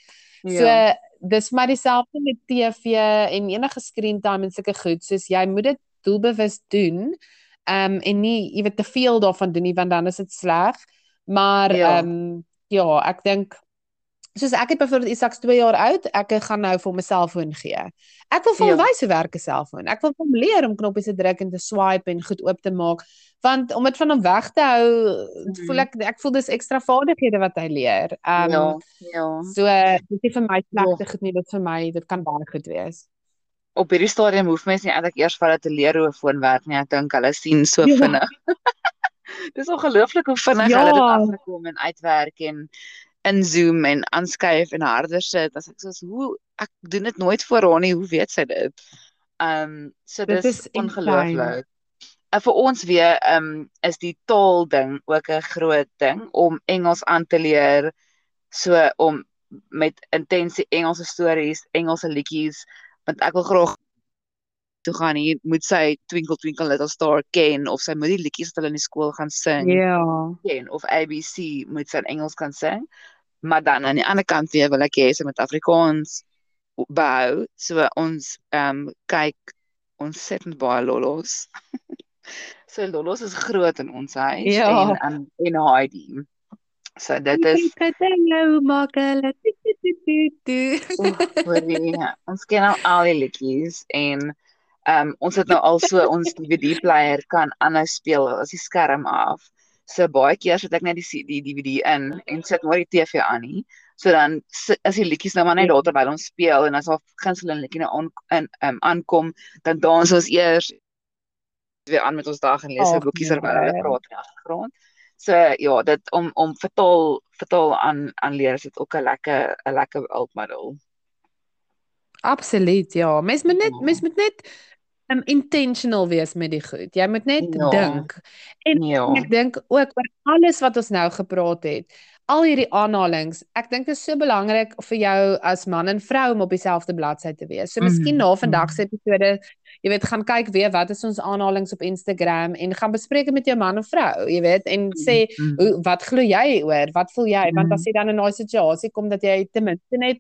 So Ja. dis maar dieselfde met TV en enige screen time en sulke goed. Soos jy moet dit doelbewus doen. Ehm um, en nie jy weet te veel daarvan doen nie want dan is dit sleg. Maar Ja. ehm um, ja, ek dink soos ek het byvoorbeeld Isaacs 2 jaar oud, ek gaan nou vir hom 'n selfoon gee. Ek wil vir hom Ja. wys hoe werk 'n selfoon. Ek wil vir hom leer om knoppies te druk en te swipe en goed oop te maak want om dit van hom weg te hou, Mhm. voel ek ek voel dis ekstra vaardighede wat hy leer. Ehm Ja, ja. So dit is vir my slegte goed nie, dit vir my dit kan baie goed wees. Op hierdie stadium hoef mense nie eintlik eers vir hulle te leer hoe 'n foon werk nie. Ek dink hulle sien so Ja. vinnig. Dis ongelooflik hoe vinnig hulle dit Ja. afgekom en uitwerk en inzoom en aanskuif en harder sit. As ek soos hoe ek doen dit nooit voor haar nie. Hoe weet sy dit? Ehm um, so dis is insane. ongelooflik. En vir ons weer ehm um, is die taal ding ook 'n groot ding om Engels aan te leer. So om met intense Engelse stories, Engelse liedjies, want ek wil graag toe gaan hier moet sy Twinkle Twinkle Little Star ken of sy moet die liedjies wat hulle in die skool gaan sing Ja. ken of ABC moet sy in Engels kan sing. Maar dan aan die ander kant weer wil ek hê sy moet Afrikaans behou. So ons ehm um, kyk ontsettend baie lolos. so lolos is groot in ons huis Ja. en um, en Heidi. So dit is Hallo maak hulle. Oeh, hoorie, ons ken al al die liedjies en ehm um, ons het nou al so ons DVD player kan aanhou speel as die skerm af. So baie keer sit ek net die die DVD in en sit nooit die TV aan nie. So dan is die liedjies nou maar net daar terwyl ons speel en as daar gunsteling liedjie nou aan in ehm um, aankom, dan dans ons eers weer aan met ons dag en lees 'n boekie terwyl hulle nee. praat in die agtergrond. So ja, dit om om vertaal vertaal aan aan leer is dit ook 'n lekker 'n lekker hulpmiddel. Absoluut, ja. Mens moet net Ja. mens moet net um, intentional wees met die goed. Jy moet net Ja. dink. En Ja. ek dink ook oor alles wat ons nou gepraat het. Al hierdie aanhalings, ek dink dit is so belangrik vir jou as man en vrou om op dieselfde bladsy te wees. So miskien Mhm, na vandag se episode, jy weet, gaan kyk weer wat is ons aanhalings op Instagram en gaan bespreek met jou man of vrou, jy weet, en sê Mhm. hoe wat glo jy oor? Wat voel jy? Want Mhm. as jy dan in daai situasie kom dat jy ten minste net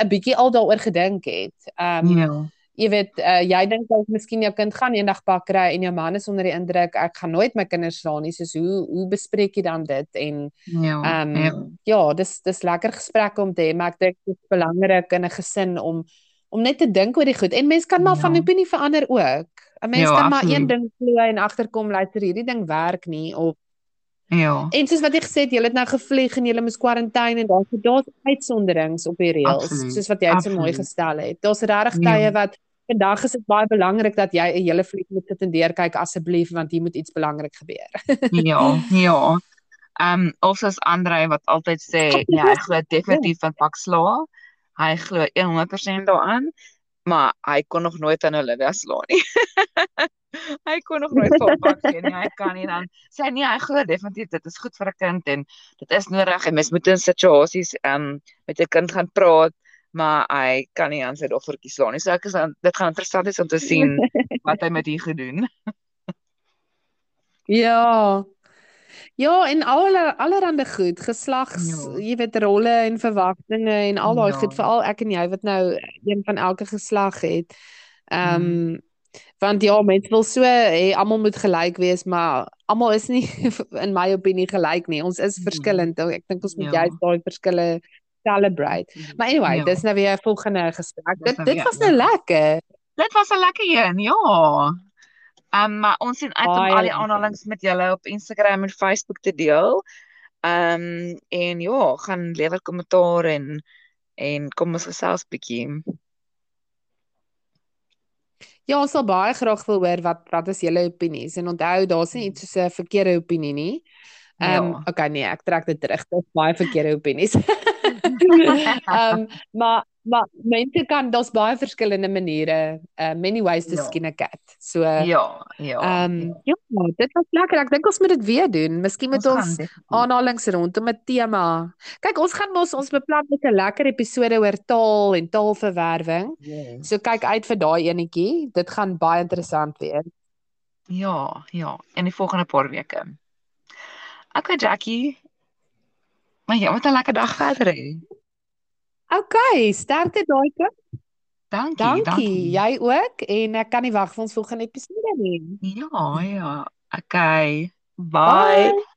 'n bietjie al daaroor gedink het. Ehm um, Ja. jy weet, uh, jy dink dalk miskien jou kind gaan eendag pak kry en jou man is onder die indruk ek gaan nooit my kinders slaan nie. Soos hoe hoe bespreek jy dan dit? En Ja. ehm ja. um, ja, dis dis lekker gesprekke om te hê, maar ek dink dit is belangrik in 'n gesin om om net te dink oor die goed. En mens kan maar van Ja. opinie verander ook. 'n Mens Ja, kan maar een absoluut. ding glo en agterkom luister hierdie ding werk nie of Ja. En soos wat jy gesê het, jy het nou gevlieg en jy moes kwarantyne en daar's daar's uitsonderings op die reëls, soos wat jy dit so mooi gestel het. Daar's regtig Ja. tye wat vandag is dit baie belangrik dat jy 'n hele vlieg moet sit en deurkyk asseblief want hier moet iets belangrik gebeur. Ja, ja. Ehm um, of soos Andre wat altyd sê, ja, hy glo definitief van pak sla. Hy glo 100% daaraan, maar hy kon nog nooit aan Olivia slaan nie. hy kon nog nooit vir pak gee nie. Hy kan nie dan sê nee, hy glo definitief dit is goed vir 'n kind en dit is nodig en mens moet in situasies ehm um, met 'n kind gaan praat, maar hy kan nie aan sy dogtertjie slaan nie. So ek is aan dit gaan interessant wees om te sien wat hy met hier gedoen. Ja. Ja, en alle allerhande goed, geslags, Ja. jy weet rolle en verwagtinge en al daai Ja. goed, veral ek en jy wat nou een van elke geslag het. Ehm Mhm. want ja, mense wil so hê almal moet gelyk wees, maar almal is nie in my opinie gelyk nie. Ons is Nee. verskillend. Ek dink ons moet Ja. juist daai verskille celebrate. Maar anyway, Ja. dis nou weer 'n volgende gesprek. Dit nou dit was nou lekker. Dit was 'n lekker een, ja. Ehm um, maar ons sien uit om al die lekker. aanhalings met julle op Instagram en Facebook te deel. Ehm um, en ja, gaan lewer kommentaar en en kom ons gesels bietjie. Ja, ons sal baie graag wil hoor wat wat is julle opinies en onthou daar's nie iets soos 'n verkeerde opinie nie. Ehm Ja. okay nee, ek trek dit terug. Dit is baie verkeerde opinies. Ehm maar Maar mense kan daar's baie verskillende maniere, uh many ways to Ja. skin a cat. So Ja, ja. ehm ja, dit was lekker. Ek dink ons moet dit weer doen. Miskien moet ons definitief. aanhalings rondom 'n tema. Kyk, ons gaan mos ons beplan met 'n lekker episode oor taal en taalverwerwing. Yes. So kyk uit vir daai enetjie. Dit gaan baie interessant wees. Ja, ja, in die volgende paar weke. Okay, Jackie. Maar jy moet 'n lekker dag verder hê. OK, sterkte daai kind. Dankie, Dankie. dankie. Jy ook en ek kan nie wag vir ons volgende episode nie. Ja, ja. Okay. Bye. Bye.